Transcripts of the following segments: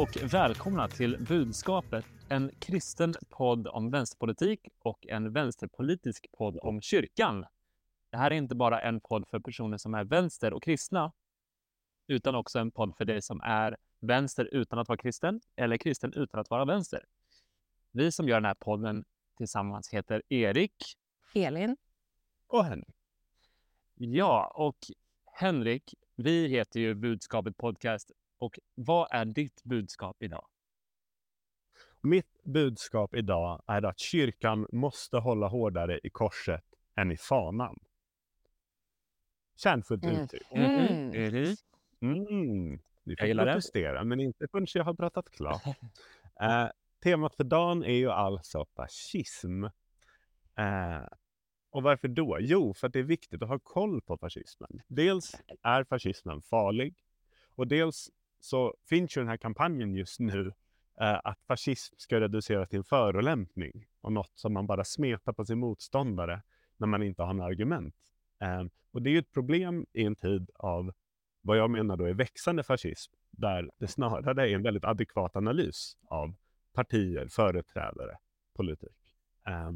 Och välkomna till Budskapet, en kristen podd om vänsterpolitik och en vänsterpolitisk podd om kyrkan. Det här är inte bara en podd för personer som är vänster och kristna, utan också en podd för dig som är vänster utan att vara kristen eller kristen utan att vara vänster. Vi som gör den här podden tillsammans heter Erik, Elin. och Henrik. Ja, och Henrik, vi heter ju Budskapet Podcast och vad är ditt budskap idag? Mitt budskap idag är att kyrkan måste hålla hårdare i korset än i fanan. Kärnfullt Mm. uttryck. Mm. Mm. Mm. Ni Jag får gillar det. protestera, men inte förrän jag har pratat klart. Eh, temat för dagen är ju alltså fascism. Eh, och varför då? Jo, för att det är viktigt att ha koll på fascismen. Dels är fascismen farlig och dels så finns ju den här kampanjen just nu eh, att fascism ska reduceras till en förolämpning och något som man bara smetar på sin motståndare när man inte har några argument. Eh, och det är ju ett problem i en tid av vad jag menar då är växande fascism, där det snarare är en väldigt adekvat analys av partier, företrädare, politik. Eh,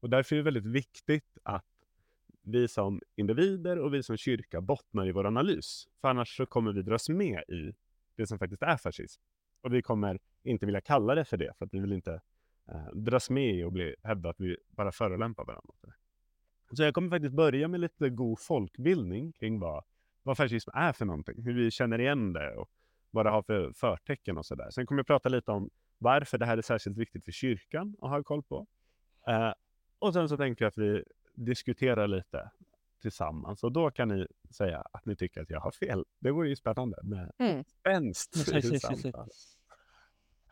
och därför är det väldigt viktigt att vi som individer och vi som kyrka bottnar i vår analys. För annars så kommer vi dras med i det som faktiskt är fascism. Och vi kommer inte vilja kalla det för det, för att vi vill inte eh, dras med i och bli, hävda att vi bara förolämpar varandra. Så jag kommer faktiskt börja med lite god folkbildning kring vad, vad fascism är för någonting, hur vi känner igen det och vad det har för förtecken och sådär. Sen kommer jag prata lite om varför det här är särskilt viktigt för kyrkan att ha koll på. Eh, och sen så tänkte jag att vi diskuterar lite tillsammans och då kan ni säga att ni tycker att jag har fel. Det vore ju spännande med Mm. spänst i samtalet.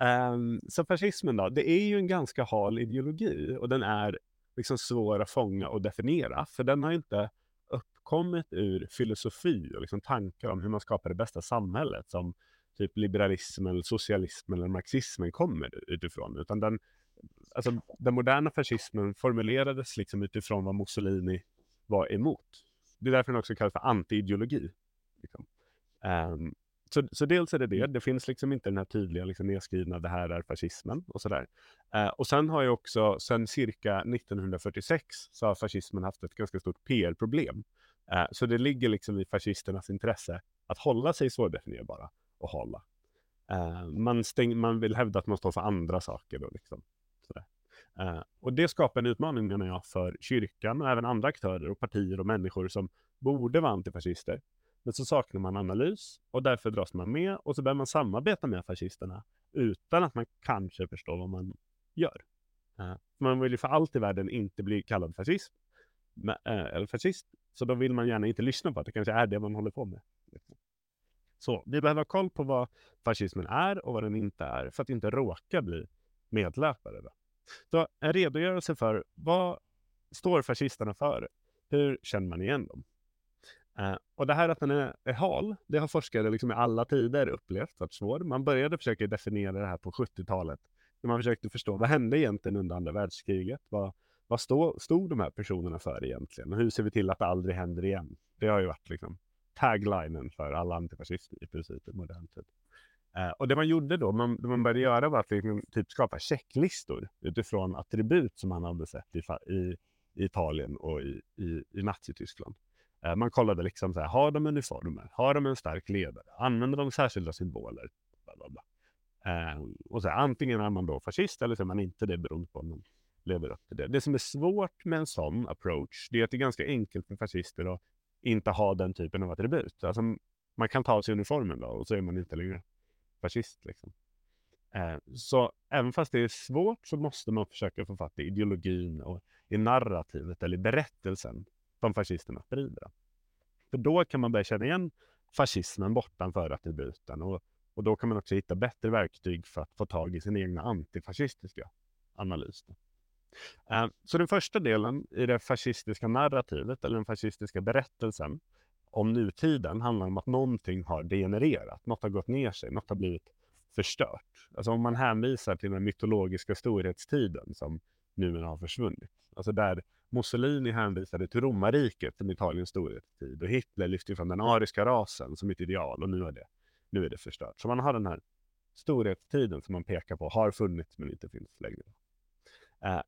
Ehm, så fascismen då, det är ju en ganska hal ideologi och den är liksom svår att fånga och definiera för den har inte uppkommit ur filosofi och liksom tankar om hur man skapar det bästa samhället som typ liberalismen, socialismen eller marxismen kommer utifrån. Utan den, alltså, den moderna fascismen formulerades liksom utifrån vad Mussolini var emot. Det är därför den också kallas för anti-ideologi. Liksom. Ehm, så, så dels är det det, det finns liksom inte den här tydliga liksom nedskrivna, det här är fascismen och sådär. Eh, och sen har ju också, sen cirka 1946 så har fascismen haft ett ganska stort PR-problem. Eh, så det ligger liksom i fascisternas intresse att hålla sig svårdefinierbara och hålla. Eh, man, stäng, man vill hävda att man står för andra saker då liksom. Eh, och det skapar en utmaning menar jag för kyrkan och även andra aktörer och partier och människor som borde vara antifascister. Men så saknar man analys och därför dras man med och så börjar man samarbeta med fascisterna utan att man kanske förstår vad man gör. Eh, man vill ju för allt i världen inte bli kallad fascist, men, eh, eller fascist, så då vill man gärna inte lyssna på att det kanske är det man håller på med. Så vi behöver ha koll på vad fascismen är och vad den inte är för att inte råka bli medlöpare. Då. Så en redogörelse för vad står fascisterna för? Hur känner man igen dem? Uh, och det här att den är, är hal, det har forskare liksom i alla tider upplevt varit svårt. Man började försöka definiera det här på 70-talet. När man försökte förstå vad hände egentligen under andra världskriget? Vad, vad stå, stod de här personerna för egentligen? Och hur ser vi till att det aldrig händer igen? Det har ju varit liksom taglinen för alla antifascister i princip i modern tid. Eh, och det man gjorde då, man, det man började göra var att liksom, typ skapa checklistor utifrån attribut som man hade sett i, i, i Italien och i, i, i Nazityskland. Eh, man kollade liksom så här, har de uniformer? Har de en stark ledare? Använder de särskilda symboler? Bla, bla, bla. Eh, och så här, antingen är man då fascist eller så är man inte det beroende på om man lever upp till det. Det som är svårt med en sån approach, det är att det är ganska enkelt för fascister att inte ha den typen av attribut. Alltså, man kan ta av sig uniformen då och så är man inte längre fascist. Liksom. Eh, så även fast det är svårt så måste man försöka få fatt i ideologin och i narrativet eller i berättelsen som fascisterna sprider. För då kan man börja känna igen fascismen bortanför attributen och, och då kan man också hitta bättre verktyg för att få tag i sin egna antifascistiska analys. Eh, så den första delen i det fascistiska narrativet eller den fascistiska berättelsen om nutiden handlar om att någonting har degenererat, något har gått ner sig, något har blivit förstört. Alltså om man hänvisar till den mytologiska storhetstiden som numera har försvunnit. Alltså där Mussolini hänvisade till romarriket som Italiens storhetstid och Hitler lyfte fram den ariska rasen som ett ideal och nu är det, nu är det förstört. Så man har den här storhetstiden som man pekar på har funnits men inte finns längre. Eh,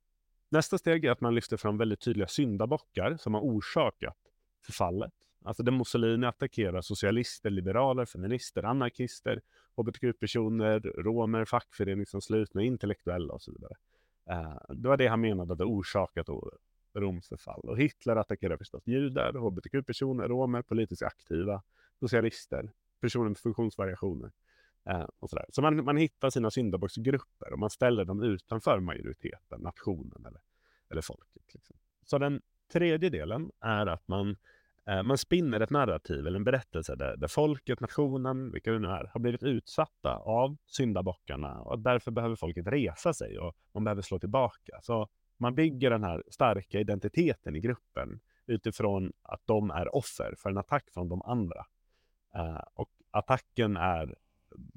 nästa steg är att man lyfter fram väldigt tydliga syndabockar som har orsakat förfallet. Alltså där Mussolini attackerar socialister, liberaler, feminister, anarkister, hbtq-personer, romer, fackföreningsanslutna, intellektuella och så vidare. Uh, det var det han menade hade orsakat Roms förfall. Och Hitler attackerar förstås judar, hbtq-personer, romer, politiskt aktiva, socialister, personer med funktionsvariationer. Uh, och sådär. Så man, man hittar sina syndabocksgrupper och man ställer dem utanför majoriteten, nationen eller, eller folket. Liksom. Så den tredje delen är att man Eh, Eh, man spinner ett narrativ eller en berättelse där, där folket, nationen, vilka det nu är, har blivit utsatta av syndabockarna och därför behöver folket resa sig och man behöver slå tillbaka. Så man bygger den här starka identiteten i gruppen utifrån att de är offer för en attack från de andra. Uh, och attacken är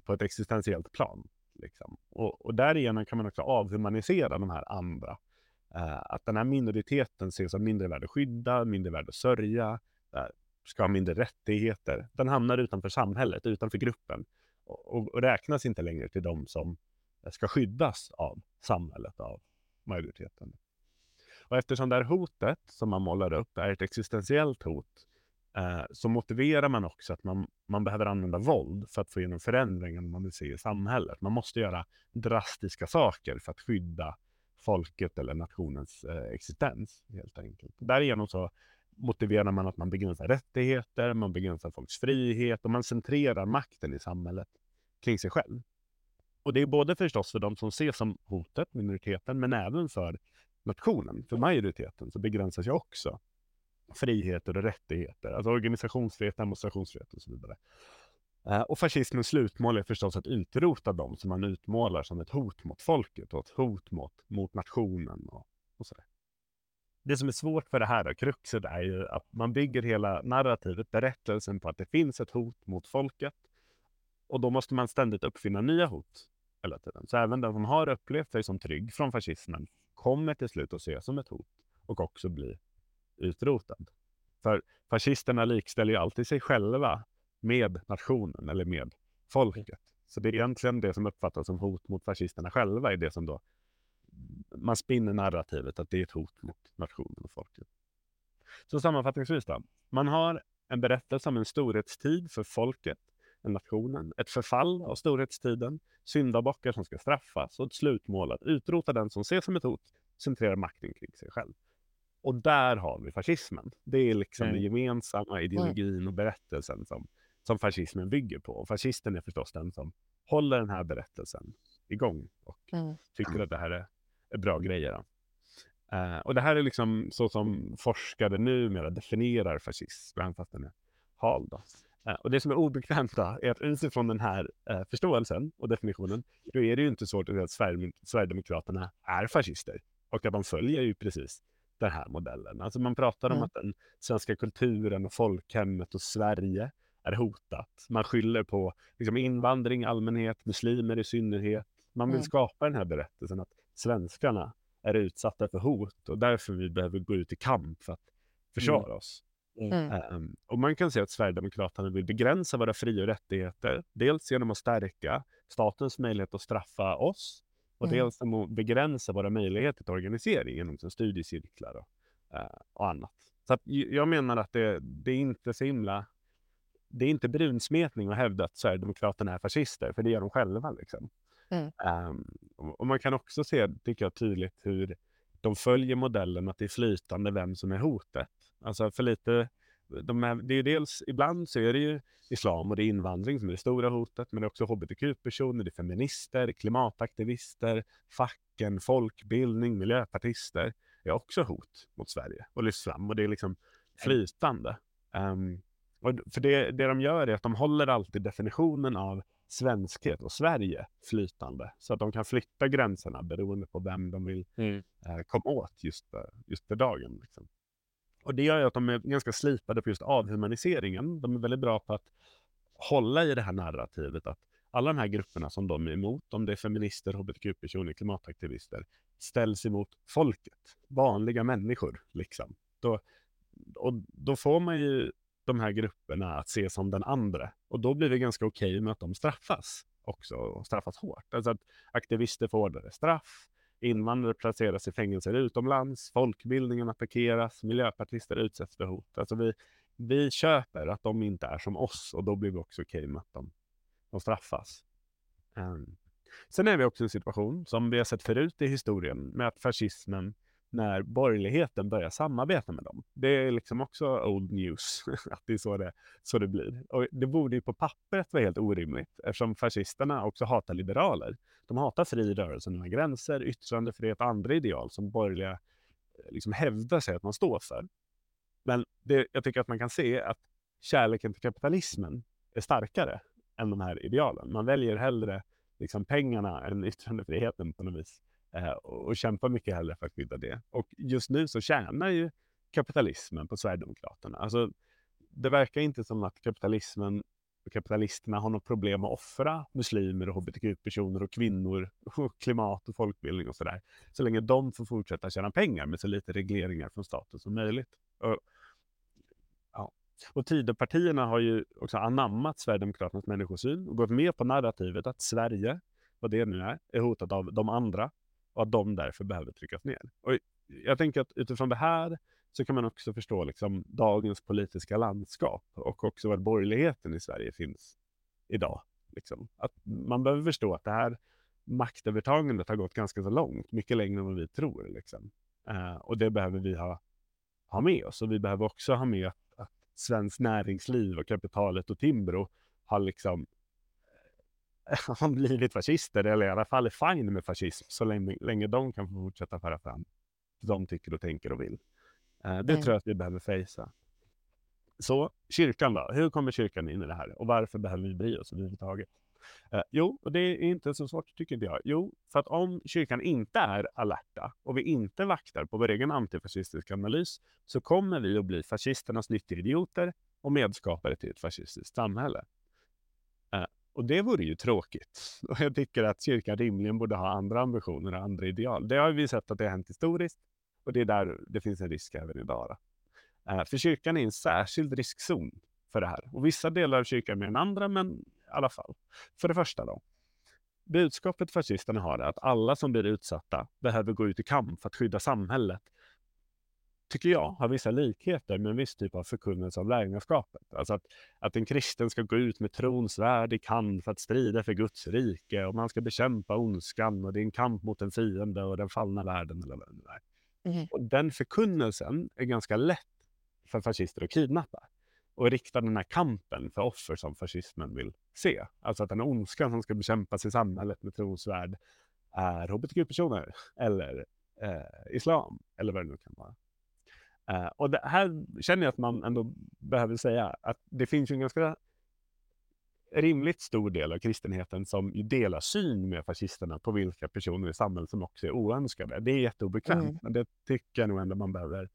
på ett existentiellt plan. Liksom. Och, och därigenom kan man också avhumanisera de här andra. Uh, att den här minoriteten ses som mindre värd att skydda, mindre värd att sörja, ska ha mindre rättigheter. Den hamnar utanför samhället, utanför gruppen och, och räknas inte längre till de som ska skyddas av samhället, av majoriteten. Och eftersom det här hotet som man målar upp är ett existentiellt hot eh, så motiverar man också att man, man behöver använda våld för att få igenom förändringen man vill se i samhället. Man måste göra drastiska saker för att skydda folket eller nationens eh, existens helt enkelt. Därigenom så motiverar man att man begränsar rättigheter, man begränsar folks frihet och man centrerar makten i samhället kring sig själv. Och det är både förstås för de som ses som hotet, minoriteten, men även för nationen, för majoriteten, så begränsas ju också friheter och rättigheter, alltså organisationsfrihet, demonstrationsfrihet och så vidare. Eh, och fascismens slutmål är förstås att utrota dem som man utmålar som ett hot mot folket och ett hot mot, mot nationen och, och sådär det som är svårt för det här då, kruxet är ju att man bygger hela narrativet, berättelsen på att det finns ett hot mot folket. Och då måste man ständigt uppfinna nya hot hela tiden. Så även den som har upplevt sig som trygg från fascismen kommer till slut att ses som ett hot och också bli utrotad. För fascisterna likställer ju alltid sig själva med nationen eller med folket. Så det är egentligen det som uppfattas som hot mot fascisterna själva är det som då man spinner narrativet att det är ett hot mot nationen och folket. Så sammanfattningsvis då. Man har en berättelse om en storhetstid för folket, en nationen, ett förfall av storhetstiden, syndabockar som ska straffas och ett slutmål att utrota den som ses som ett hot, centrera makten kring sig själv. Och där har vi fascismen. Det är liksom mm. den gemensamma ideologin och berättelsen som, som fascismen bygger på. Och fascisten är förstås den som håller den här berättelsen igång och mm. tycker att det här är bra grejer. Uh, och det här är liksom så som forskare numera definierar fascism, även fast den är hal. Då. Uh, och det som är obekvämt då, är att utifrån den här uh, förståelsen och definitionen, då är det ju inte svårt att säga att Sverige, Sverigedemokraterna är fascister och att de följer ju precis den här modellen. Alltså man pratar mm. om att den svenska kulturen och folkhemmet och Sverige är hotat. Man skyller på liksom, invandring i allmänhet, muslimer i synnerhet. Man vill mm. skapa den här berättelsen att svenskarna är utsatta för hot och därför vi behöver gå ut i kamp för att försvara mm. oss. Mm. Um, och man kan se att Sverigedemokraterna vill begränsa våra fri och rättigheter. Dels genom att stärka statens möjlighet att straffa oss och mm. dels genom att begränsa våra möjligheter till organisering genom studiecirklar och, uh, och annat. Så jag menar att det, det är inte så himla det är inte brunsmetning att hävda att Sverigedemokraterna är fascister, för det gör de själva. Liksom. Mm. Um, och man kan också se, tycker jag, tydligt hur de följer modellen att det är flytande vem som är hotet. Alltså för lite, de är, det är dels, ibland så är det ju islam och det är invandring som är det stora hotet, men det är också hbtq-personer, det är feminister, klimataktivister, facken, folkbildning, miljöpartister är också hot mot Sverige och lyfts fram och det är liksom flytande. Um, och för det, det de gör är att de håller alltid definitionen av svenskhet och Sverige flytande. Så att de kan flytta gränserna beroende på vem de vill mm. eh, komma åt just, just för dagen. Liksom. Och det gör ju att de är ganska slipade på just avhumaniseringen. De är väldigt bra på att hålla i det här narrativet att alla de här grupperna som de är emot, om det är feminister, hbtq-personer, klimataktivister, ställs emot folket, vanliga människor. Liksom. Då, och då får man ju de här grupperna att se som den andra. Och då blir det ganska okej okay med att de straffas också, och straffas hårt. Alltså att aktivister får hårdare straff, invandrare placeras i fängelser utomlands, folkbildningen attackeras, miljöpartister utsätts för hot. Alltså vi, vi köper att de inte är som oss och då blir vi också okej okay med att de, de straffas. Um. Sen är vi också i en situation som vi har sett förut i historien med att fascismen när borgerligheten börjar samarbeta med dem. Det är liksom också old news, att det är så det, så det blir. Och det borde ju på pappret vara helt orimligt, eftersom fascisterna också hatar liberaler. De hatar fri rörelse över gränser, yttrandefrihet och andra ideal som borgerliga eh, liksom hävdar sig att man står för. Men det, jag tycker att man kan se att kärleken till kapitalismen är starkare än de här idealen. Man väljer hellre liksom pengarna än yttrandefriheten på något vis. Eh, och kämpar mycket hellre för att skydda det. Och just nu så tjänar ju kapitalismen på Sverigedemokraterna. Alltså, det verkar inte som att kapitalismen och kapitalisterna har något problem med att offra muslimer och hbtq-personer och kvinnor och klimat och folkbildning och sådär. Så länge de får fortsätta tjäna pengar med så lite regleringar från staten som möjligt. Och, ja. och Tidöpartierna har ju också anammat Sverigedemokraternas människosyn och gått med på narrativet att Sverige, vad det nu är, är hotat av de andra och att de därför behöver tryckas ner. Och jag tänker att utifrån det här så kan man också förstå liksom dagens politiska landskap och också var borgerligheten i Sverige finns idag. Liksom. Att man behöver förstå att det här maktövertagandet har gått ganska så långt, mycket längre än vad vi tror. Liksom. Uh, och det behöver vi ha, ha med oss. Och vi behöver också ha med att, att svenskt näringsliv och kapitalet och Timbro har liksom har blivit fascister, eller i alla fall är fine med fascism, så länge, länge de kan fortsätta föra fram de tycker och tänker och vill. Uh, det mm. tror jag att vi behöver fejsa. Så kyrkan då? Hur kommer kyrkan in i det här? Och varför behöver vi bry oss överhuvudtaget? Uh, jo, och det är inte så svårt tycker inte jag. Jo, för att om kyrkan inte är alerta och vi inte vaktar på vår egen antifascistiska analys så kommer vi att bli fascisternas nyttoidioter och medskapare till ett fascistiskt samhälle. Och det vore ju tråkigt. Och jag tycker att kyrkan rimligen borde ha andra ambitioner och andra ideal. Det har vi sett att det har hänt historiskt och det är där det finns en risk även idag. Uh, eh, för kyrkan är en särskild riskzon för det här. Och vissa delar av kyrkan mer än andra, men i alla fall. För det första då. Budskapet fascisterna har är att alla som blir utsatta behöver gå ut i kamp för att skydda samhället tycker jag, har vissa likheter med en viss typ av förkunnelse av lärjungaskapet. Alltså att, att en kristen ska gå ut med trons värld i kamp för att strida för Guds rike och man ska bekämpa ondskan och det är en kamp mot en fiende och den fallna världen eller vad det. Mm. Och den förkunnelsen är ganska lätt för fascister att kidnappa och rikta den här kampen för offer som fascismen vill se. Alltså att den ondskan som ska bekämpas i samhället med trons värld är hbtq-personer eller eh, islam eller vad det nu kan vara. Uh, och det här känner jag att man ändå behöver säga att det finns ju en ganska rimligt stor del av kristenheten som delar syn med fascisterna på vilka personer i samhället som också är oönskade. Det är jätteobekvämt, mm. men det tycker jag nog ändå man behöver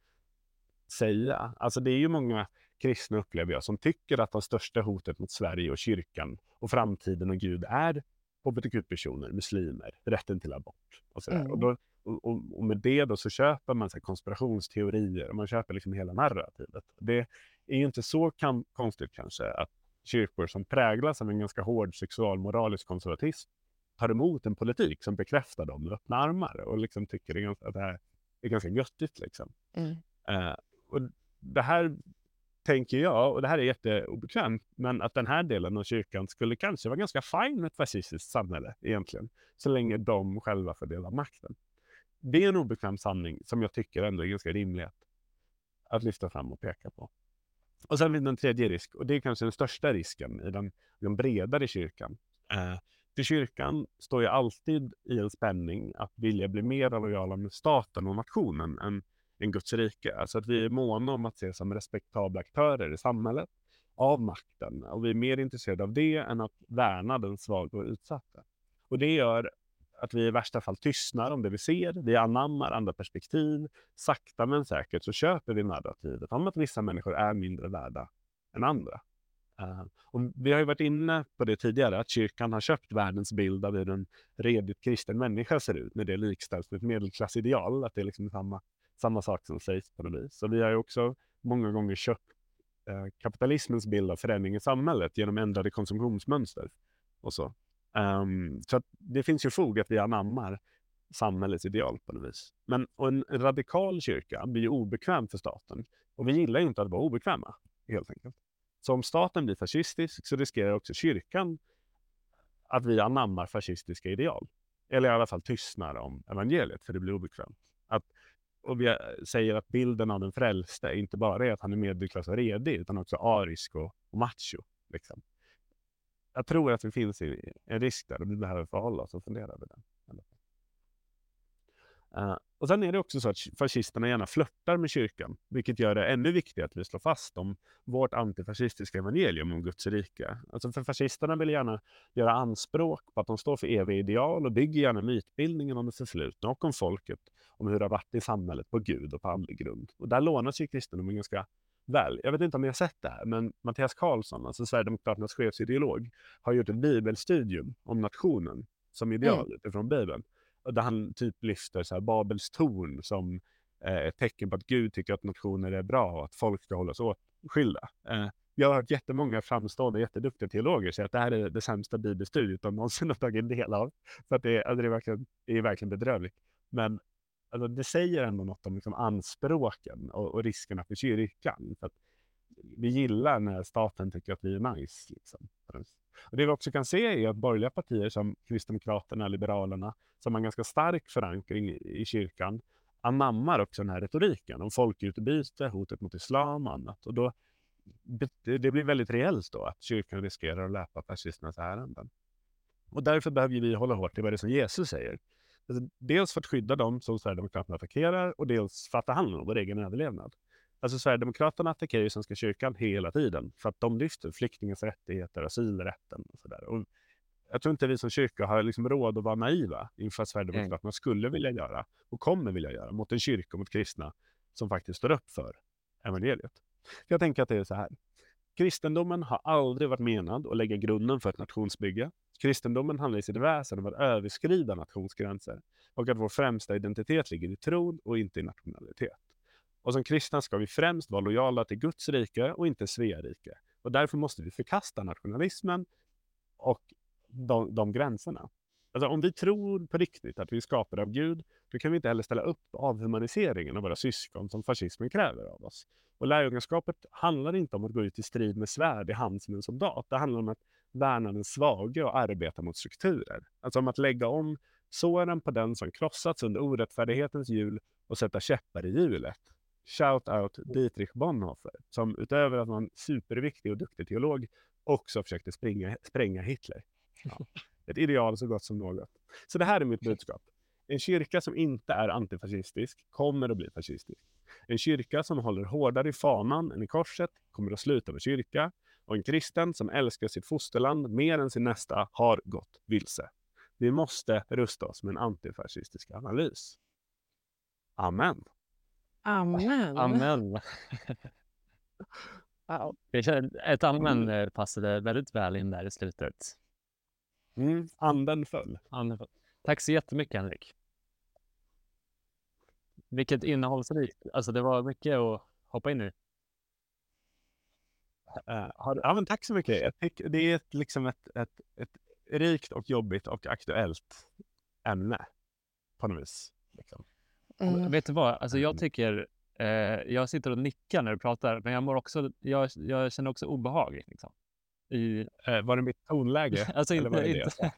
säga. Alltså det är ju många kristna, upplever jag, som tycker att det största hotet mot Sverige och kyrkan och framtiden och Gud är hbtq-personer, muslimer, rätten till abort och sådär. Mm. Och då och, och, med det då så köper man så konspirationsteorier och man köper liksom hela narrativet. Det är ju inte så kan, konstigt kanske att kyrkor som präglas av en ganska hård sexualmoralisk konservatism tar emot en politik som bekräftar dem med öppna armar och liksom tycker att det här är ganska göttigt. Liksom. Mm. Uh, och det här tänker jag, och det här är jätteobekvämt, men att den här delen av kyrkan skulle kanske vara ganska fin med ett fascistiskt samhälle egentligen, så länge de själva fördelar makten det är en obekväm sanning som jag tycker ändå är ganska rimlig att, att lyfta fram och peka på. Och sen finns det en tredje risk, och det är kanske den största risken i den, den bredare kyrkan. Uh, för kyrkan står ju alltid i en spänning att vilja bli mer lojala med staten och nationen än, än Guds rike. Alltså att vi är måna om att ses som respektabla aktörer i samhället av makten. Och vi är mer intresserade av det än att värna den svaga och utsatta. Och det gör att vi i värsta fall tystnar om det vi ser. Vi anammar andra perspektiv. Sakta men säkert så köper vi narrativet om att vissa människor är mindre värda än andra. Uh, och vi har ju varit inne på det tidigare, att kyrkan har köpt världens bild av hur en redigt kristen människa ser ut, när det likställs med ett medelklassideal, att det är liksom samma, samma sak som sägs på något vis. Så vi har ju också många gånger köpt eh, kapitalismens bild av förändring i samhället genom ändrade konsumtionsmönster och så. Um, så det finns ju fog att vi anammar samhällets ideal på något vis. Men och en radikal kyrka blir ju obekväm för staten. Och vi gillar ju inte att vara obekväma, helt enkelt. Så om staten blir fascistisk så riskerar också kyrkan att vi anammar fascistiska ideal. Eller i alla fall tystnar om evangeliet, för det blir obekvämt. Att, och vi säger att bilden av den frälste inte bara är att han är medelklass och redig, utan också arisk och, och macho. Liksom jag tror att det finns en risk där och vi behöver förhålla oss och fundera över den. Uh, och sen är det också så att fascisterna gärna flörtar med kyrkan, vilket gör det ännu viktigare att vi slår fast om vårt antifascistiska evangelium om Guds rike. Alltså för fascisterna vill gärna göra anspråk på att de står för eviga ideal och bygger gärna mytbildningen om det förflutna och om folket, om hur det har varit i samhället på Gud och på andlig grund. Och där lånas ju kristendomen ganska väl. Jag vet inte om ni har sett det här, men Mattias Karlsson, alltså Sverigedemokraternas chefsideolog, har gjort ett bibelstudium om nationen som ideal mm. utifrån Bibeln. Där han typ lyfter så här Babels torn som eh, ett tecken på att Gud tycker att nationer är bra och att folk ska hållas åtskilda. Eh, jag har hört jättemånga framstående, jätteduktiga teologer säga att det här är det sämsta bibelstudiet de någonsin har tagit del av. För att det, alltså det, är, verkligen, det är verkligen bedrövligt. Men alltså, det säger ändå något om liksom, anspråken och, och riskerna för kyrkan. För att vi gillar när staten tycker att vi är nice. Liksom. Och det vi också kan se är att borgerliga partier som Kristdemokraterna, Liberalerna, som har en ganska stark förankring i, i kyrkan, anammar också den här retoriken om folkutbyte, hotet mot islam och annat. Och då, det blir väldigt reellt då att kyrkan riskerar att läpa fascisternas ärenden. Och därför behöver vi hålla hårt i vad det är som Jesus säger. Alltså, dels för att skydda dem som Sverigedemokraterna attackerar och dels för att ta hand om vår egen överlevnad. Alltså Sverigedemokraterna attackerar ju Svenska kyrkan hela tiden för att de lyfter flyktingars rättigheter, asylrätten och sådär. Jag tror inte vi som kyrka har liksom råd att vara naiva inför att Sverigedemokraterna mm. skulle vilja göra och kommer vilja göra mot en kyrka och mot kristna som faktiskt står upp för evangeliet. Jag tänker att det är så här. Kristendomen har aldrig varit menad att lägga grunden för ett nationsbygge. Kristendomen handlar i sitt väsen om att överskrida nationsgränser och att vår främsta identitet ligger i tron och inte i nationalitet. Och som kristna ska vi främst vara lojala till Guds rike och inte Svea rike. Och därför måste vi förkasta nationalismen och de, de gränserna. Alltså om vi tror på riktigt att vi är skapade av Gud, då kan vi inte heller ställa upp avhumaniseringen av våra syskon som fascismen kräver av oss. Och lärjungaskapet handlar inte om att gå ut i strid med svärd i hand som en soldat. Det handlar om att värna den svage och arbeta mot strukturer. Alltså om att lägga om såren på den som krossats under orättfärdighetens hjul och sätta käppar i hjulet. Shout out Dietrich Bonhoeffer, som utöver att vara en superviktig och duktig teolog också försökte springa, spränga Hitler. Ja. Ett ideal så gott som något. Så det här är mitt budskap. En kyrka som inte är antifascistisk kommer att bli fascistisk. En kyrka som håller hårdare i fanan än i korset kommer att sluta vara kyrka. Och en kristen som älskar sitt fosterland mer än sin nästa har gått vilse. Vi måste rusta oss med en antifascistisk analys. Amen. Amen. Amen. wow. Ett amen mm. eh, passade väldigt väl in där i slutet. Mm, anden föll. Anden föll. Tack så jättemycket Henrik. Vilket innehållsrikt. Alltså det var mycket att hoppa in i. Uh, har, ja, men tack så mycket. Jag tycker det är ett, liksom ett, ett, ett rikt och jobbigt och aktuellt ämne på något vis. Liksom. Mm. Vet du vad? Alltså jag mm. tycker, eh, jag sitter och nickar när du pratar, men jag mår också, jag, jag känner också obehag. Liksom. I, eh, var det mitt tonläge? alltså inte, inte,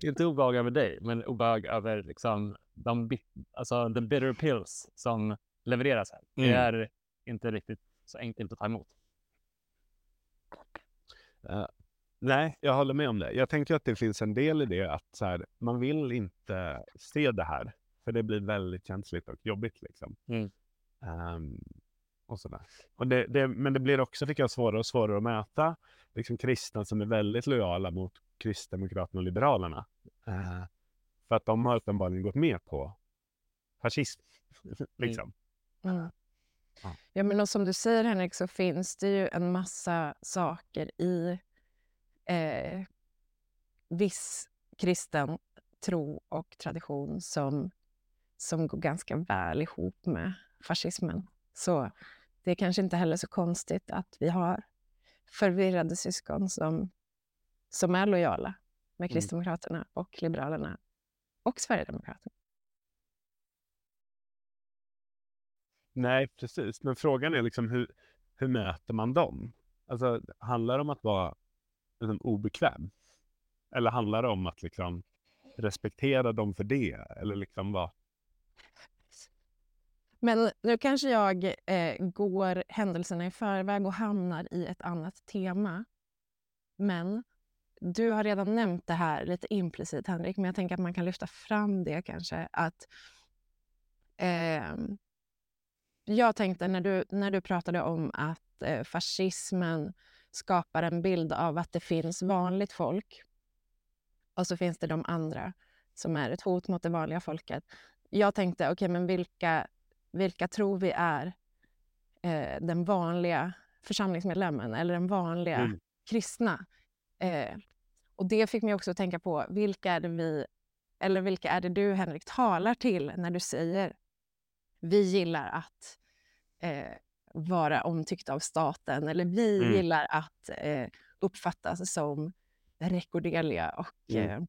inte obehag över dig, men obehag över liksom, de, alltså, the bitter pills som levereras här. Mm. Det är inte riktigt så enkelt att ta emot. Uh, nej, jag håller med om det. Jag tänker att det finns en del i det att så här, man vill inte se det här, för det blir väldigt känsligt och jobbigt liksom. Mm. Um, och sådär. Och det, det, men det blir också, tycker jag, svårare och svårare att möta liksom kristna som är väldigt lojala mot Kristdemokraterna och Liberalerna. Uh, för att de har uppenbarligen gått med på fascism. liksom. Mm. Mm. Ja, men och som du säger Henrik, så finns det ju en massa saker i eh, viss kristen tro och tradition som, som går ganska väl ihop med fascismen. Så det är kanske inte heller så konstigt att vi har förvirrade syskon som, som är lojala med mm. Kristdemokraterna och Liberalerna och Sverigedemokraterna. Nej, precis. Men frågan är liksom hur, hur möter man dem? Alltså, handlar det om att vara liksom, obekväm? Eller handlar det om att liksom, respektera dem för det? Eller liksom vad? Men nu kanske jag eh, går händelserna i förväg och hamnar i ett annat tema. Men du har redan nämnt det här lite implicit, Henrik, men jag tänker att man kan lyfta fram det kanske. Att eh, jag tänkte när du, när du pratade om att eh, fascismen skapar en bild av att det finns vanligt folk och så finns det de andra som är ett hot mot det vanliga folket. Jag tänkte, okej, okay, men vilka, vilka tror vi är eh, den vanliga församlingsmedlemmen eller den vanliga mm. kristna? Eh, och det fick mig också att tänka på vilka är det vi, eller vilka är det du Henrik talar till när du säger vi gillar att eh, vara omtyckta av staten eller vi mm. gillar att eh, uppfattas som rekorderliga. Och, mm.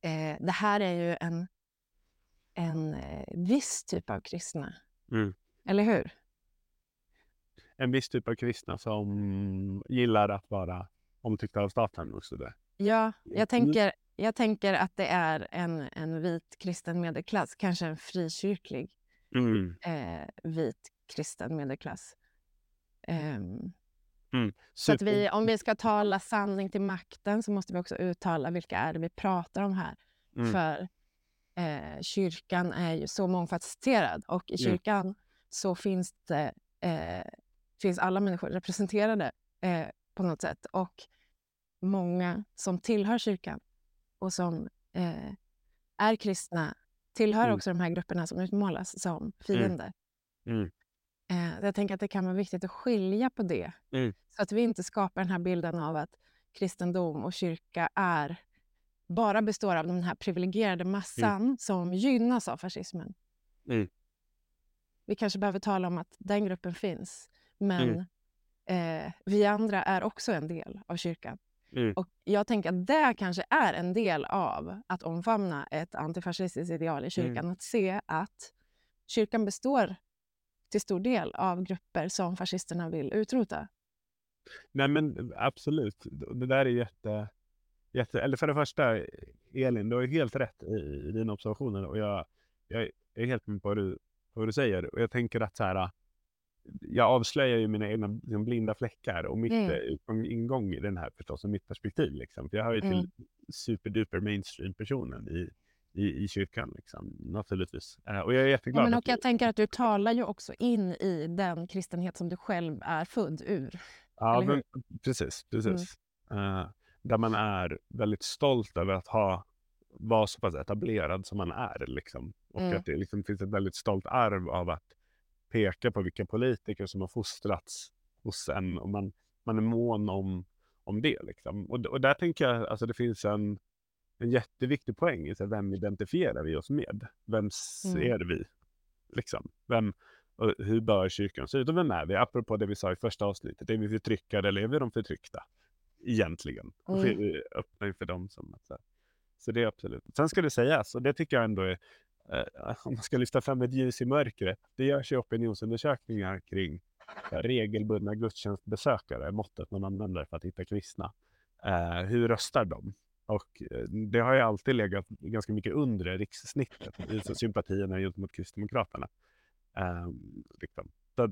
eh, eh, det här är ju en, en eh, viss typ av kristna. Mm. Eller hur? En viss typ av kristna som gillar att vara omtyckta av staten också. Det. Ja, jag mm. tänker, jag tänker att det är en, en vit kristen medelklass, kanske en frikyrklig mm. eh, vit kristen medelklass. Um, mm. Så att vi, om vi ska tala sanning till makten så måste vi också uttala vilka är det vi pratar om här. Mm. För eh, kyrkan är ju så mångfacetterad och i kyrkan så finns, det, eh, finns alla människor representerade eh, på något sätt. Och många som tillhör kyrkan och som eh, är kristna tillhör mm. också de här grupperna som utmålas som mm. fiender. Mm. Eh, jag tänker att det kan vara viktigt att skilja på det. Så att vi inte skapar den här bilden av att kristendom och kyrka är bara består av den här privilegierade massan som gynnas av fascismen. Vi kanske behöver tala om att den gruppen finns, men eh, vi andra är också en del av kyrkan. Mm. Och Jag tänker att det kanske är en del av att omfamna ett antifascistiskt ideal i kyrkan. Mm. Att se att kyrkan består till stor del av grupper som fascisterna vill utrota. Nej men absolut, det där är jätte... jätte eller för det första, Elin, du har helt rätt i, i dina observationer och jag, jag är helt med på vad du, vad du säger. Och jag tänker att så här, jag avslöjar ju mina egna liksom, blinda fläckar och mitt mm. ingång i den här förstås, och mitt perspektiv. Liksom. För jag hör ju till mm. superduper mainstream-personen i, i, i kyrkan, liksom, naturligtvis. Uh, och jag är jätteglad. Ja, men och jag tänker att du talar ju också in i den kristenhet som du själv är född ur. Ja, men, precis. precis. Mm. Uh, där man är väldigt stolt över att ha vara så pass etablerad som man är. Liksom. Och mm. att det liksom finns ett väldigt stolt arv av att peka på vilka politiker som har fostrats hos en och man, man är mån om, om det. Liksom. Och, och där tänker jag alltså det finns en, en jätteviktig poäng i så vem identifierar vi oss med? Vem mm. är vi? Liksom. Vem, och hur bör kyrkan se ut och vem är vi? Apropå det vi sa i första avsnittet, är vi förtryckare eller är vi de förtryckta? Egentligen. Mm. Vi öppnar inför dem som att, så, så det är absolut. Sen ska det sägas, och det tycker jag ändå är Eh, om man ska lyfta fram ett ljus i mörkret, det görs ju opinionsundersökningar kring regelbundna gudstjänstbesökare, måttet man använder för att hitta kristna. Eh, hur röstar de? Och eh, det har ju alltid legat ganska mycket under rikssnittet i sympatierna gentemot Kristdemokraterna. Eh, liksom.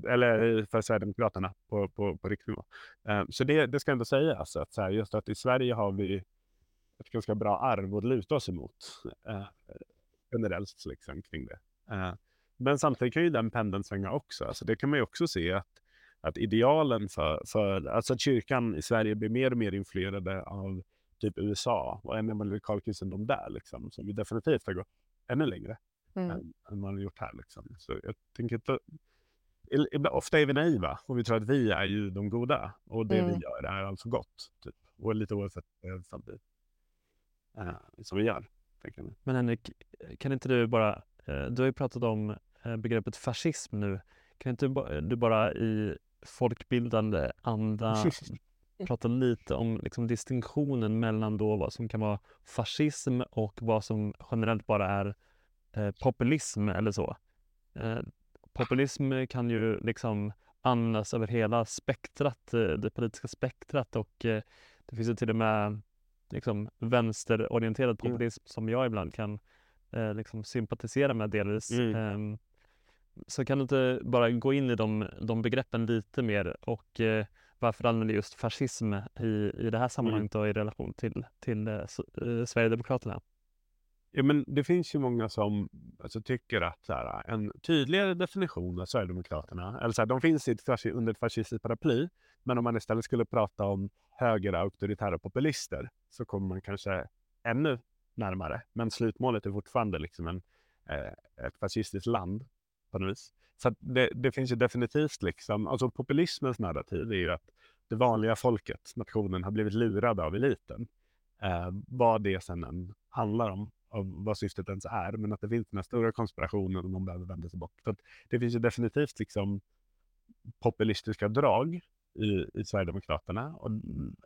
eller för Sverigedemokraterna på, på, på riksnivå. Eh, så det, det ska ändå sägas alltså, att så här, just att i Sverige har vi ett ganska bra arv att luta oss emot eh, generellt liksom, kring det. Eh, men samtidigt kan ju den pendeln svänga också. Alltså det kan man ju också se att, att idealen för, för alltså att kyrkan i Sverige blir mer och mer influerade av typ USA och evangelikal kristendom där liksom, som vi definitivt har gått ännu längre mm. än, än man har gjort här. Liksom. Så jag tänker att ofta är vi naiva och vi tror att vi är ju de goda och det mm. vi gör är alltså gott. Typ. Och lite oavsett eh, samtidigt uh, som vi gör. Men Henrik, kan inte du bara, uh, du har ju pratat om uh, begreppet fascism nu. Kan inte du bara i folkbildande anda prata lite om liksom, distinktionen mellan då vad som kan vara fascism och vad som generellt bara är populism eller så? populism kan ju liksom användas över hela spektrat, eh, det politiska spektrat och eh, det finns ju till och med liksom vänsterorienterad mm. populism mm. som jag ibland kan eh, liksom sympatisera med delvis. Mm. Um, så kan du inte bara gå in i de, de begreppen lite mer och eh, varför använder just fascism i, i det här mm. sammanhanget mm. och i relation till, till eh, Sverigedemokraterna? Ja, men det finns ju många som alltså, tycker att så här, en tydligare definition av Sverigedemokraterna, eller så här, de finns ett, under ett fascistiskt paraply, men om man istället skulle prata om högre auktoritära populister så kommer man kanske ännu närmare. Men slutmålet är fortfarande liksom en, eh, ett fascistiskt land på något vis. Så det, det, finns ju definitivt liksom, alltså populismens narrativ är ju att det vanliga folket, nationen, har blivit lurade av eliten. Eh, vad det sen än handlar om av vad syftet ens är, men att det finns den här stora konspirationen och man behöver vända sig bort. För det finns ju definitivt liksom populistiska drag i, i Sverigedemokraterna och,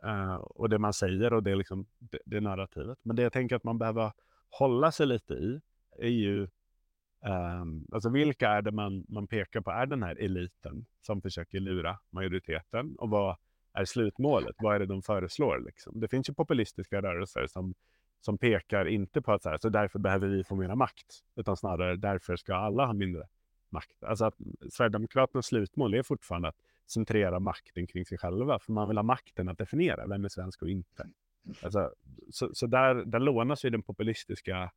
uh, och det man säger och det, liksom, det, det narrativet. Men det jag tänker att man behöver hålla sig lite i är ju um, alltså vilka är det man, man pekar på är den här eliten som försöker lura majoriteten och vad är slutmålet? Vad är det de föreslår? Liksom? Det finns ju populistiska rörelser som som pekar inte på att så, här, så därför behöver vi få mera makt, utan snarare därför ska alla ha mindre makt. Alltså att Sverigedemokraternas slutmål är fortfarande att centrera makten kring sig själva, för man vill ha makten att definiera vem är svensk och inte. Alltså, så så där, där lånas ju den populistiska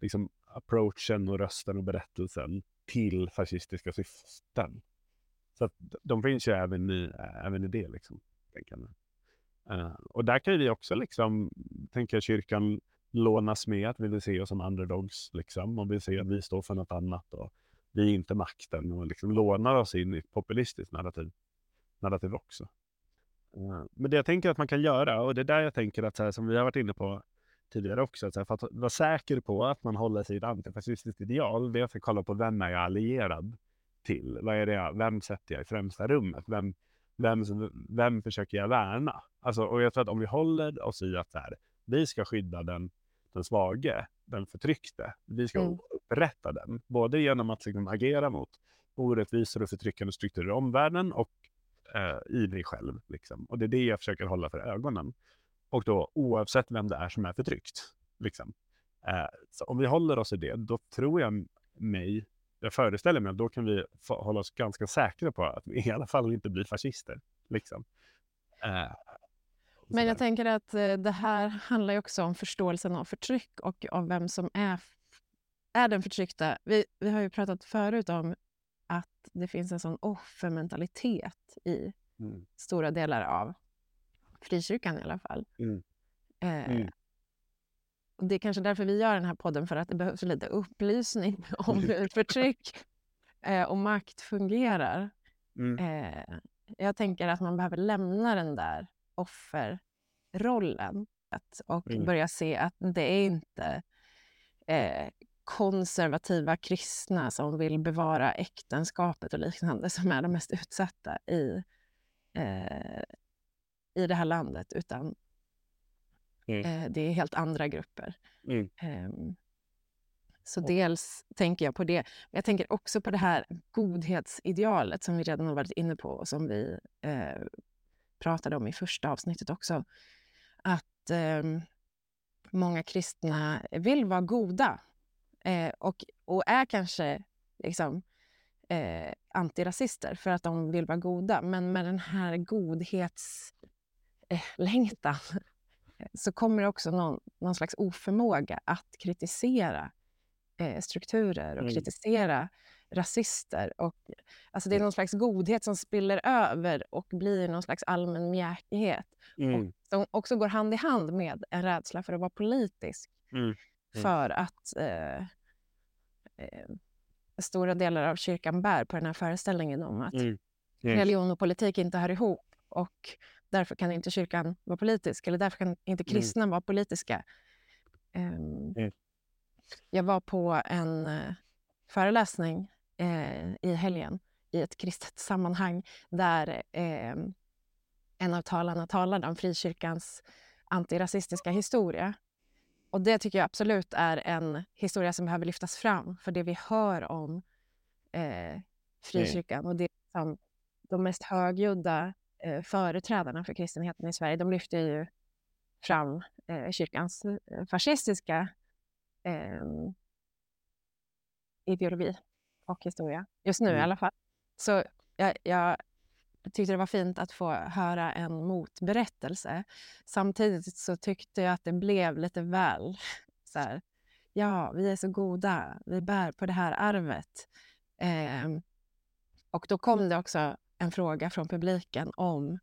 liksom, approachen och rösten och berättelsen till fascistiska syften. Så att de finns ju även i, även i det. Liksom. Uh, och där kan vi också liksom, tänker jag kyrkan lånas med att vi vill se oss som underdogs, liksom. Och vill se att vi står för något annat och vi är inte makten och liksom lånar oss in i ett populistiskt narrativ, narrativ också. Eh, men det jag tänker att man kan göra, och det är där jag tänker att, så här, som vi har varit inne på tidigare också, att, så här, för att vara säker på att man håller sig i ett antifascistiskt ideal, det är att kolla på vem är jag allierad till? Vad är det jag, vem sätter jag i främsta rummet? Vem, vem, vem försöker jag värna? Alltså, och jag tror att om vi håller oss i att så här, vi ska skydda den, den svage, den förtryckte, vi ska mm. upprätta den, både genom att liksom, agera mot orättvisor och förtryckande strukturer i omvärlden och eh, i dig själv. Liksom. Och det är det jag försöker hålla för ögonen. Och då oavsett vem det är som är förtryckt. Liksom. Eh, om vi håller oss i det, då tror jag mig jag föreställer mig att då kan vi hålla oss ganska säkra på att vi i alla fall inte blir fascister. Liksom. Uh, Men jag tänker att uh, det här handlar ju också om förståelsen av förtryck och av vem som är, är den förtryckta. Vi, vi har ju pratat förut om att det finns en sån offermentalitet i mm. stora delar av frikyrkan i alla fall. Mm. Uh, mm. Och det är kanske därför vi gör den här podden, för att det behövs lite upplysning om hur förtryck eh, och makt fungerar. Mm. Eh, jag tänker att man behöver lämna den där offerrollen och mm. börja se att det är inte eh, konservativa kristna som vill bevara äktenskapet och liknande som är de mest utsatta i, eh, i det här landet, utan Mm. Eh, det är helt andra grupper. Mm. Um, så dels tänker jag på det. Men jag tänker också på det här godhetsidealet som vi redan har varit inne på och som vi eh, pratade om i första avsnittet också. Att eh, många kristna vill vara goda eh, och, och är kanske liksom, eh, antirasister för att de vill vara goda. Men med den här godhetslängtan eh, så kommer det också någon, någon slags oförmåga att kritisera eh, strukturer och mm. kritisera rasister. Och, alltså det är någon slags godhet som spiller över och blir någon slags allmän mjäkighet. Mm. Och som också går hand i hand med en rädsla för att vara politisk. Mm. Mm. För att eh, eh, stora delar av kyrkan bär på den här föreställningen om att mm. religion och politik inte hör ihop. Och därför kan inte kyrkan vara politisk, eller därför kan inte mm. kristna vara politiska. Um, jag var på en uh, föreläsning uh, i helgen i ett kristet sammanhang där uh, en av talarna talade om frikyrkans antirasistiska historia. Och det tycker jag absolut är en historia som behöver lyftas fram. För det vi hör om eh, frikyrkan och det som de mest högljudda eh, företrädarna för kristenheten i Sverige, de lyfter ju fram eh, kyrkans eh, fascistiska eh, ideologi historia. Just nu mm. i alla fall. Så jag, jag tyckte det var fint att få höra en motberättelse. Samtidigt så tyckte jag att det blev lite väl så här, ja, vi är så goda, vi bär på det här arvet. Eh, och då kom det också en fråga från publiken om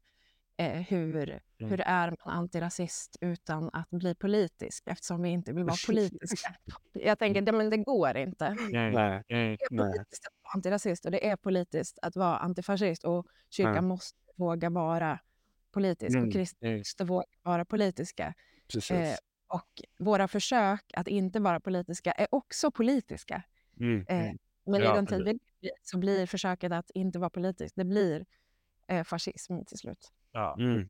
eh, hur, mm. hur är man antirasist utan att bli politisk eftersom vi inte vill vara politiska. Jag tänker, det, men det går inte. Nej, nej, det är politiskt att vara antirasist och det är politiskt att vara antifascist och kyrkan nej. måste våga vara politisk mm. och kristna måste våga vara politiska. Eh, och våra försök att inte vara politiska är också politiska. Mm. Eh, mm. men ja, i den tid vi så blir försöket att inte vara politisk, det blir eh, fascism till slut. Ja. Mm.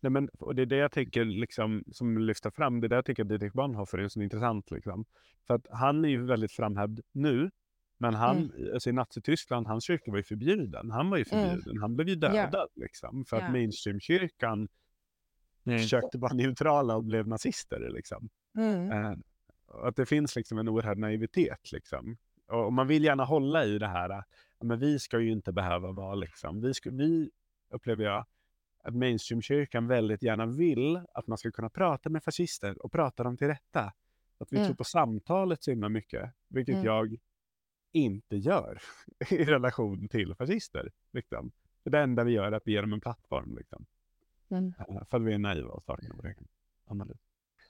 Nej, men, och det är det jag tänker, liksom, som lyfter fram, det är det jag tycker att Dietrich Bonhoeffer är så intressant. Liksom. För att han är ju väldigt framhävd nu, men han, mm. alltså i Nazityskland, hans kyrka var ju förbjuden. Han var ju mm. förbjuden, mm. han blev ju dödad ja. liksom. För ja. att mainstreamkyrkan mm. försökte vara neutrala och blev nazister liksom. Mm. Eh, att det finns liksom en oerhörd naivitet liksom. Och, och man vill gärna hålla i det här, men vi ska ju inte behöva vara liksom, vi, ska, vi upplever jag, att mainstreamkyrkan väldigt gärna vill att man ska kunna prata med fascister och prata dem till rätta. Att vi mm. tror på samtalet så himla mycket, vilket mm. jag inte gör i relation till fascister. Liksom. Det enda vi gör är att vi ger dem en plattform. Liksom. Mm. För att vi är naiva och saknar vår egen analys.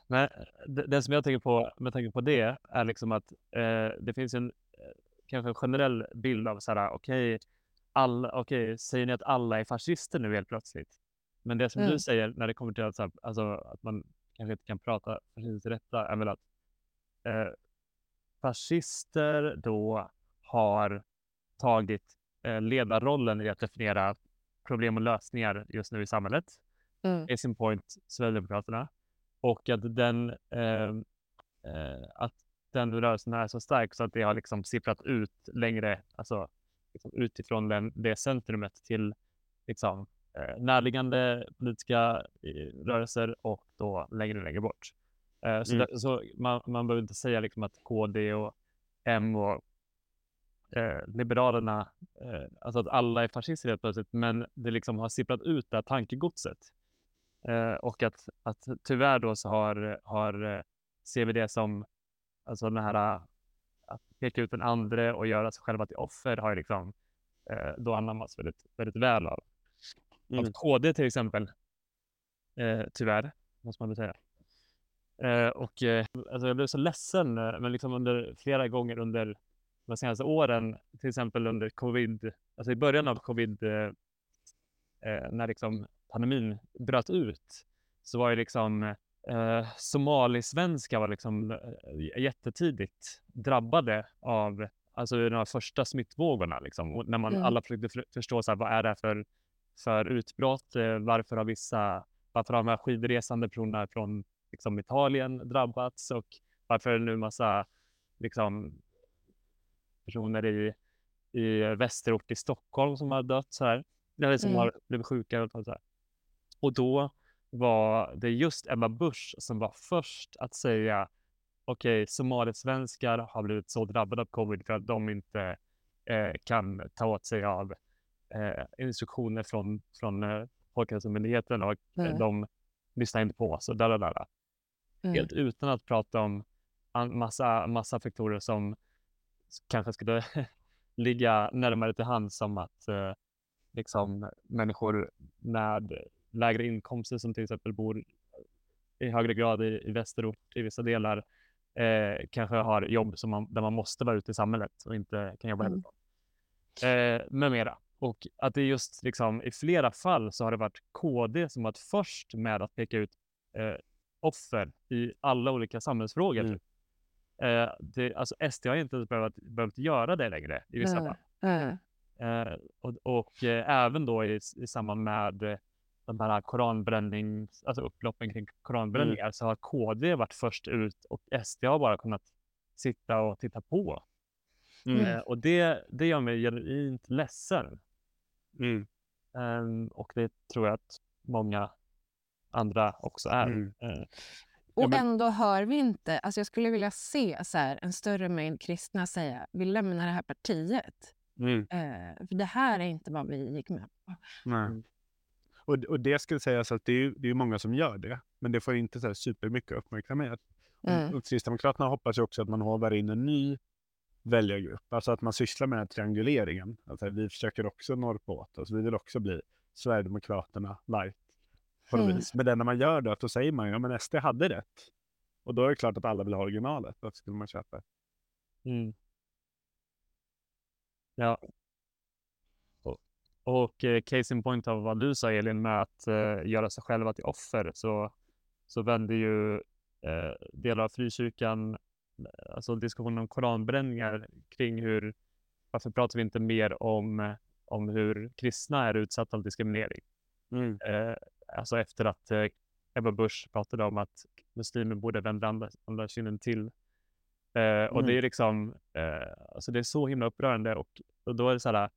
Men det, det, som jag tänker på med tanke på det är liksom att eh, det finns en eh, kanske en generell bild av så här, okej, okay, alla, okej, säger ni att alla är fascister nu helt plötsligt? Men det som mm. du säger när det kommer till att, så här, alltså, att man kanske inte kan prata fascistiskt rätta är väl att eh, fascister då har tagit eh, ledarrollen i att definiera problem och lösningar just nu i samhället. Mm. In point Sverigedemokraterna. Och att den, eh, eh, att den rörelsen är så stark så att det har liksom sipprat ut längre, alltså liksom utifrån den, det centrumet till liksom, närliggande politiska eh, rörelser och då längre och längre bort. Eh, så, mm. där, så man, man behöver inte säga liksom att KD och M och eh, Liberalerna, eh, alltså att alla är fascister helt plötsligt, men det liksom har sipprat ut det här tankegodset. Eh, och att, att tyvärr då så har, har eh, ser vi det som, alltså den här att peka ut den andra och göra sig själva till offer har ju liksom eh, då anammats väldigt, väldigt väl av, mm. av KD till exempel. Eh, tyvärr, måste man väl säga. Eh, och eh, alltså jag blev så ledsen, eh, men liksom under flera gånger under de senaste åren, till exempel under covid, alltså i början av covid, eh, eh, när liksom pandemin bröt ut, så var ju liksom eh, somalisvenskar var liksom eh, jättetidigt drabbade av alltså de första smittvågorna. Liksom. Och när man mm. alla försökte för, förstå så här, vad är det för, för utbrott, eh, varför har vissa, varför har de här skidresande personerna från liksom, Italien drabbats och varför är det nu massa liksom, personer i, i västerort i Stockholm som har dött så här. Eller som mm. har blivit sjuka. Och, så här. och då var det just Ebba Busch som var först att säga okej, okay, somalisvenskar har blivit så drabbade av covid för att de inte eh, kan ta åt sig av eh, instruktioner från, från eh, Folkhälsomyndigheten och mm. de lyssnar inte på oss och där, där, mm. Helt utan att prata om massa, massa faktorer som kanske skulle ligga närmare till hands som att eh, liksom människor med lägre inkomster som till exempel bor i högre grad i, i västerort i vissa delar eh, kanske har jobb som man, där man måste vara ute i samhället och inte kan jobba mm. hemifrån. Eh, med mera. Och att det just liksom i flera fall så har det varit KD som varit först med att peka ut eh, offer i alla olika samhällsfrågor. Mm. Eh, det, alltså SD har inte behövt, behövt göra det längre i vissa mm. fall. Mm. Eh, och, och eh, även då i, i samband med de här koranbränning, alltså upploppen kring koranbränningar mm. så har KD varit först ut och SD har bara kunnat sitta och titta på. Mm. Eh, och det, det gör mig genuint ledsen. Mm. Um, och det tror jag att många andra också är. Mm. Uh, och men... ändå hör vi inte, alltså jag skulle vilja se så här, en större mängd kristna säga vi lämnar det här partiet. Mm. Uh, för det här är inte vad vi gick med på. Nej. Mm. Och, och det skulle sägas att det är, det är många som gör det, men det får inte så här supermycket uppmärksamhet. Mm. Och Kristdemokraterna hoppas ju också att man håvar in en ny väljargrupp. Alltså att man sysslar med den här trianguleringen. Alltså vi försöker också norpa åt oss. Vi vill också bli Sverigedemokraterna light. På mm. vis. Men när man gör det, då säger man ju, ja men SD hade rätt. Och då är det klart att alla vill ha originalet. Varför skulle man köpa mm. Ja. Och, och eh, case in point av vad du sa Elin med att eh, göra sig själva till offer så, så vänder ju eh, delar av frikyrkan alltså diskussionen om koranbränningar kring hur, varför pratar vi inte mer om, om hur kristna är utsatta för diskriminering? Mm. Eh, alltså efter att eh, Ebba Busch pratade om att muslimer borde vända andra, andra kinden till. Eh, och mm. det är liksom, eh, alltså det är så himla upprörande och, och då är det så här,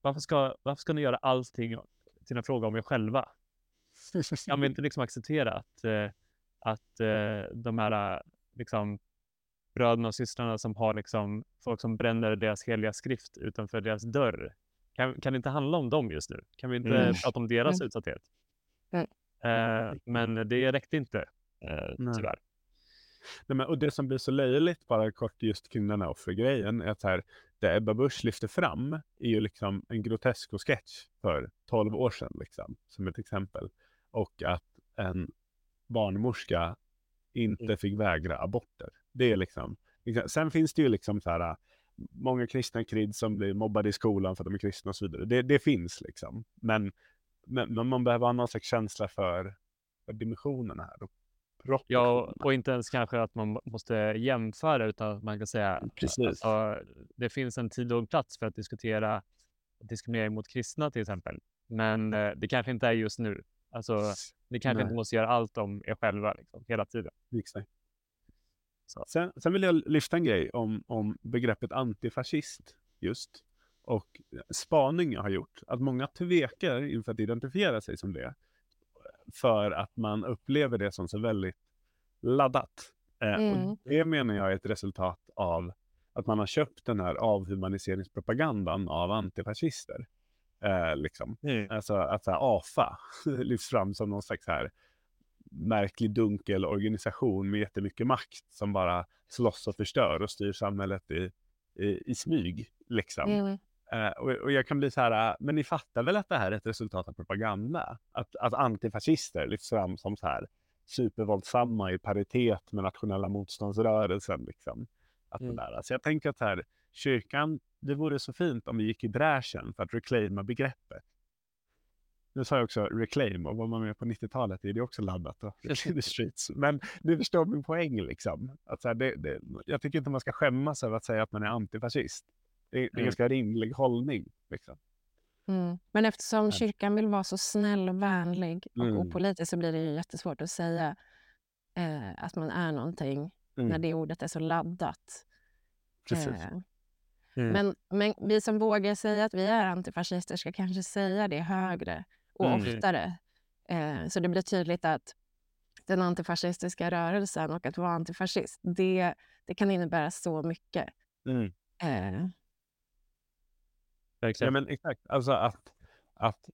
varför ska, varför ska ni göra allting till en fråga om er själva? Kan vi inte liksom acceptera att, eh, att eh, de här liksom bröderna och systrarna som har liksom folk som bränner deras heliga skrift utanför deras dörr. Kan, kan det inte handla om dem just nu? Kan vi inte mm. prata om deras mm. utsatthet? Mm. Eh, men det räckte inte, eh, tyvärr. Nej, men, och det som blir så löjligt, bara kort just kring den här offergrejen, är att här, det Ebba Busch lyfter fram är ju liksom en Grotesco-sketch för 12 år sedan, liksom, som ett exempel. Och att en barnmorska inte mm. fick vägra aborter. Det är liksom, liksom, sen finns det ju liksom så här, många kristna kids som blir mobbade i skolan för att de är kristna och så vidare. Det, det finns liksom. Men, men, man behöver ha någon slags känsla för, för dimensionerna här. Och ja, och inte ens kanske att man måste jämföra utan att man kan säga Precis. Alltså, det finns en tid och plats för att diskutera diskriminering mot kristna till exempel. Men eh, det kanske inte är just nu. Alltså, ni kanske Nej. inte måste göra allt om er själva liksom, hela tiden. Exakt. Sen, sen, vill jag lyfta en grej om, om begreppet antifascist just. Och spaning jag har gjort, att många tvekar inför att identifiera sig som det. För att man upplever det som så väldigt laddat. Eh, mm. och det menar jag är ett resultat av att man har köpt den här avhumaniseringspropagandan av antifascister. Eh, liksom. Mm. Alltså att så här, AFA lyfts fram som någon slags här märklig dunkel organisation med jättemycket makt som bara slåss och förstör och styr samhället i, i, i smyg. Liksom. Mm. Uh, och, och, jag kan bli så här, uh, men ni fattar väl att det här är ett resultat av propaganda? Att, att antifascister lyfts fram som så här supervåldsamma i paritet med nationella motståndsrörelsen. Liksom. Att mm. där. Så jag tänker att här, kyrkan, det vore så fint om vi gick i bräschen för att reclaima begreppet. Nu sa jag också reclaim och var man med på 90-talet är det också laddat the streets. Men du förstår min poäng liksom. Att så här, det, det, jag tycker inte man ska skämmas över att säga att man är antifascist. Det, det är en mm. ganska rimlig hållning. Liksom. Mm. Men eftersom kyrkan vill vara så snäll och vänlig och mm. opolitisk så blir det ju jättesvårt att säga eh, att man är någonting mm. när det ordet är så laddat. Precis. Eh, mm. men, men vi som vågar säga att vi är antifascister ska kanske säga det högre och mm. oftare. Eh, så det blir tydligt att den antifascistiska rörelsen och att vara antifascist, det, det kan innebära så mycket. Mm. Eh, Ja, men exakt. Alltså att, att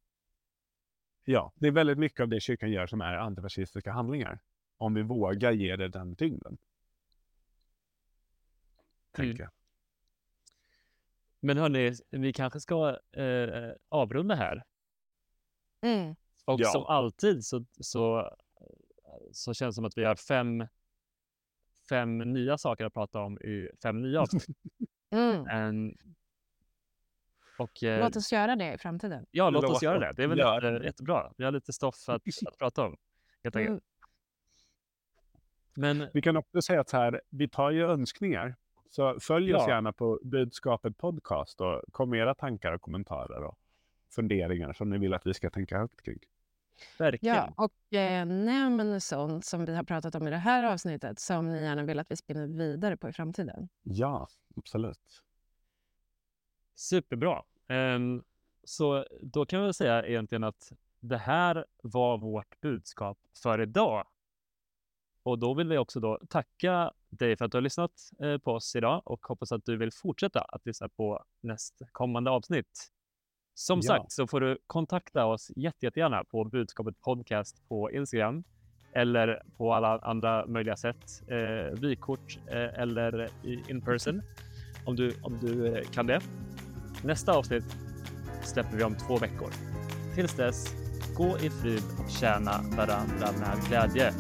Ja, det är väldigt mycket av det kyrkan gör som är antifascistiska handlingar. Om vi vågar ge det den tyngden. Tänker mm. Men hörni, vi kanske ska eh, avrunda här. Mm. Och ja. som alltid så, så, så känns det som att vi har fem, fem nya saker att prata om i fem nya avsnitt. Mm. En, och, eh, låt oss göra det i framtiden. Ja, låt, låt oss göra det. Det är väl ja. jätte, jättebra. Vi har lite stoff att, att prata om. Helt mm. Men... Vi kan också säga att här, vi tar ju önskningar. Så följ ja. oss gärna på Budskapet Podcast och kom med era tankar och kommentarer och funderingar som ni vill att vi ska tänka högt kring. Verkligen. Ja, och eh, nämn sånt som vi har pratat om i det här avsnittet som ni gärna vill att vi spinner vidare på i framtiden. Ja, absolut. Superbra. Um, så då kan vi säga egentligen att det här var vårt budskap för idag. Och då vill vi också då tacka dig för att du har lyssnat eh, på oss idag och hoppas att du vill fortsätta att lyssna på nästkommande avsnitt. Som ja. sagt så får du kontakta oss jätte, jättegärna på budskapet podcast på Instagram eller på alla andra möjliga sätt. Eh, vykort eh, eller in person om du, om du eh, kan det. Nästa avsnitt släpper vi om två veckor. Tills dess, gå i frid och tjäna varandra med glädje.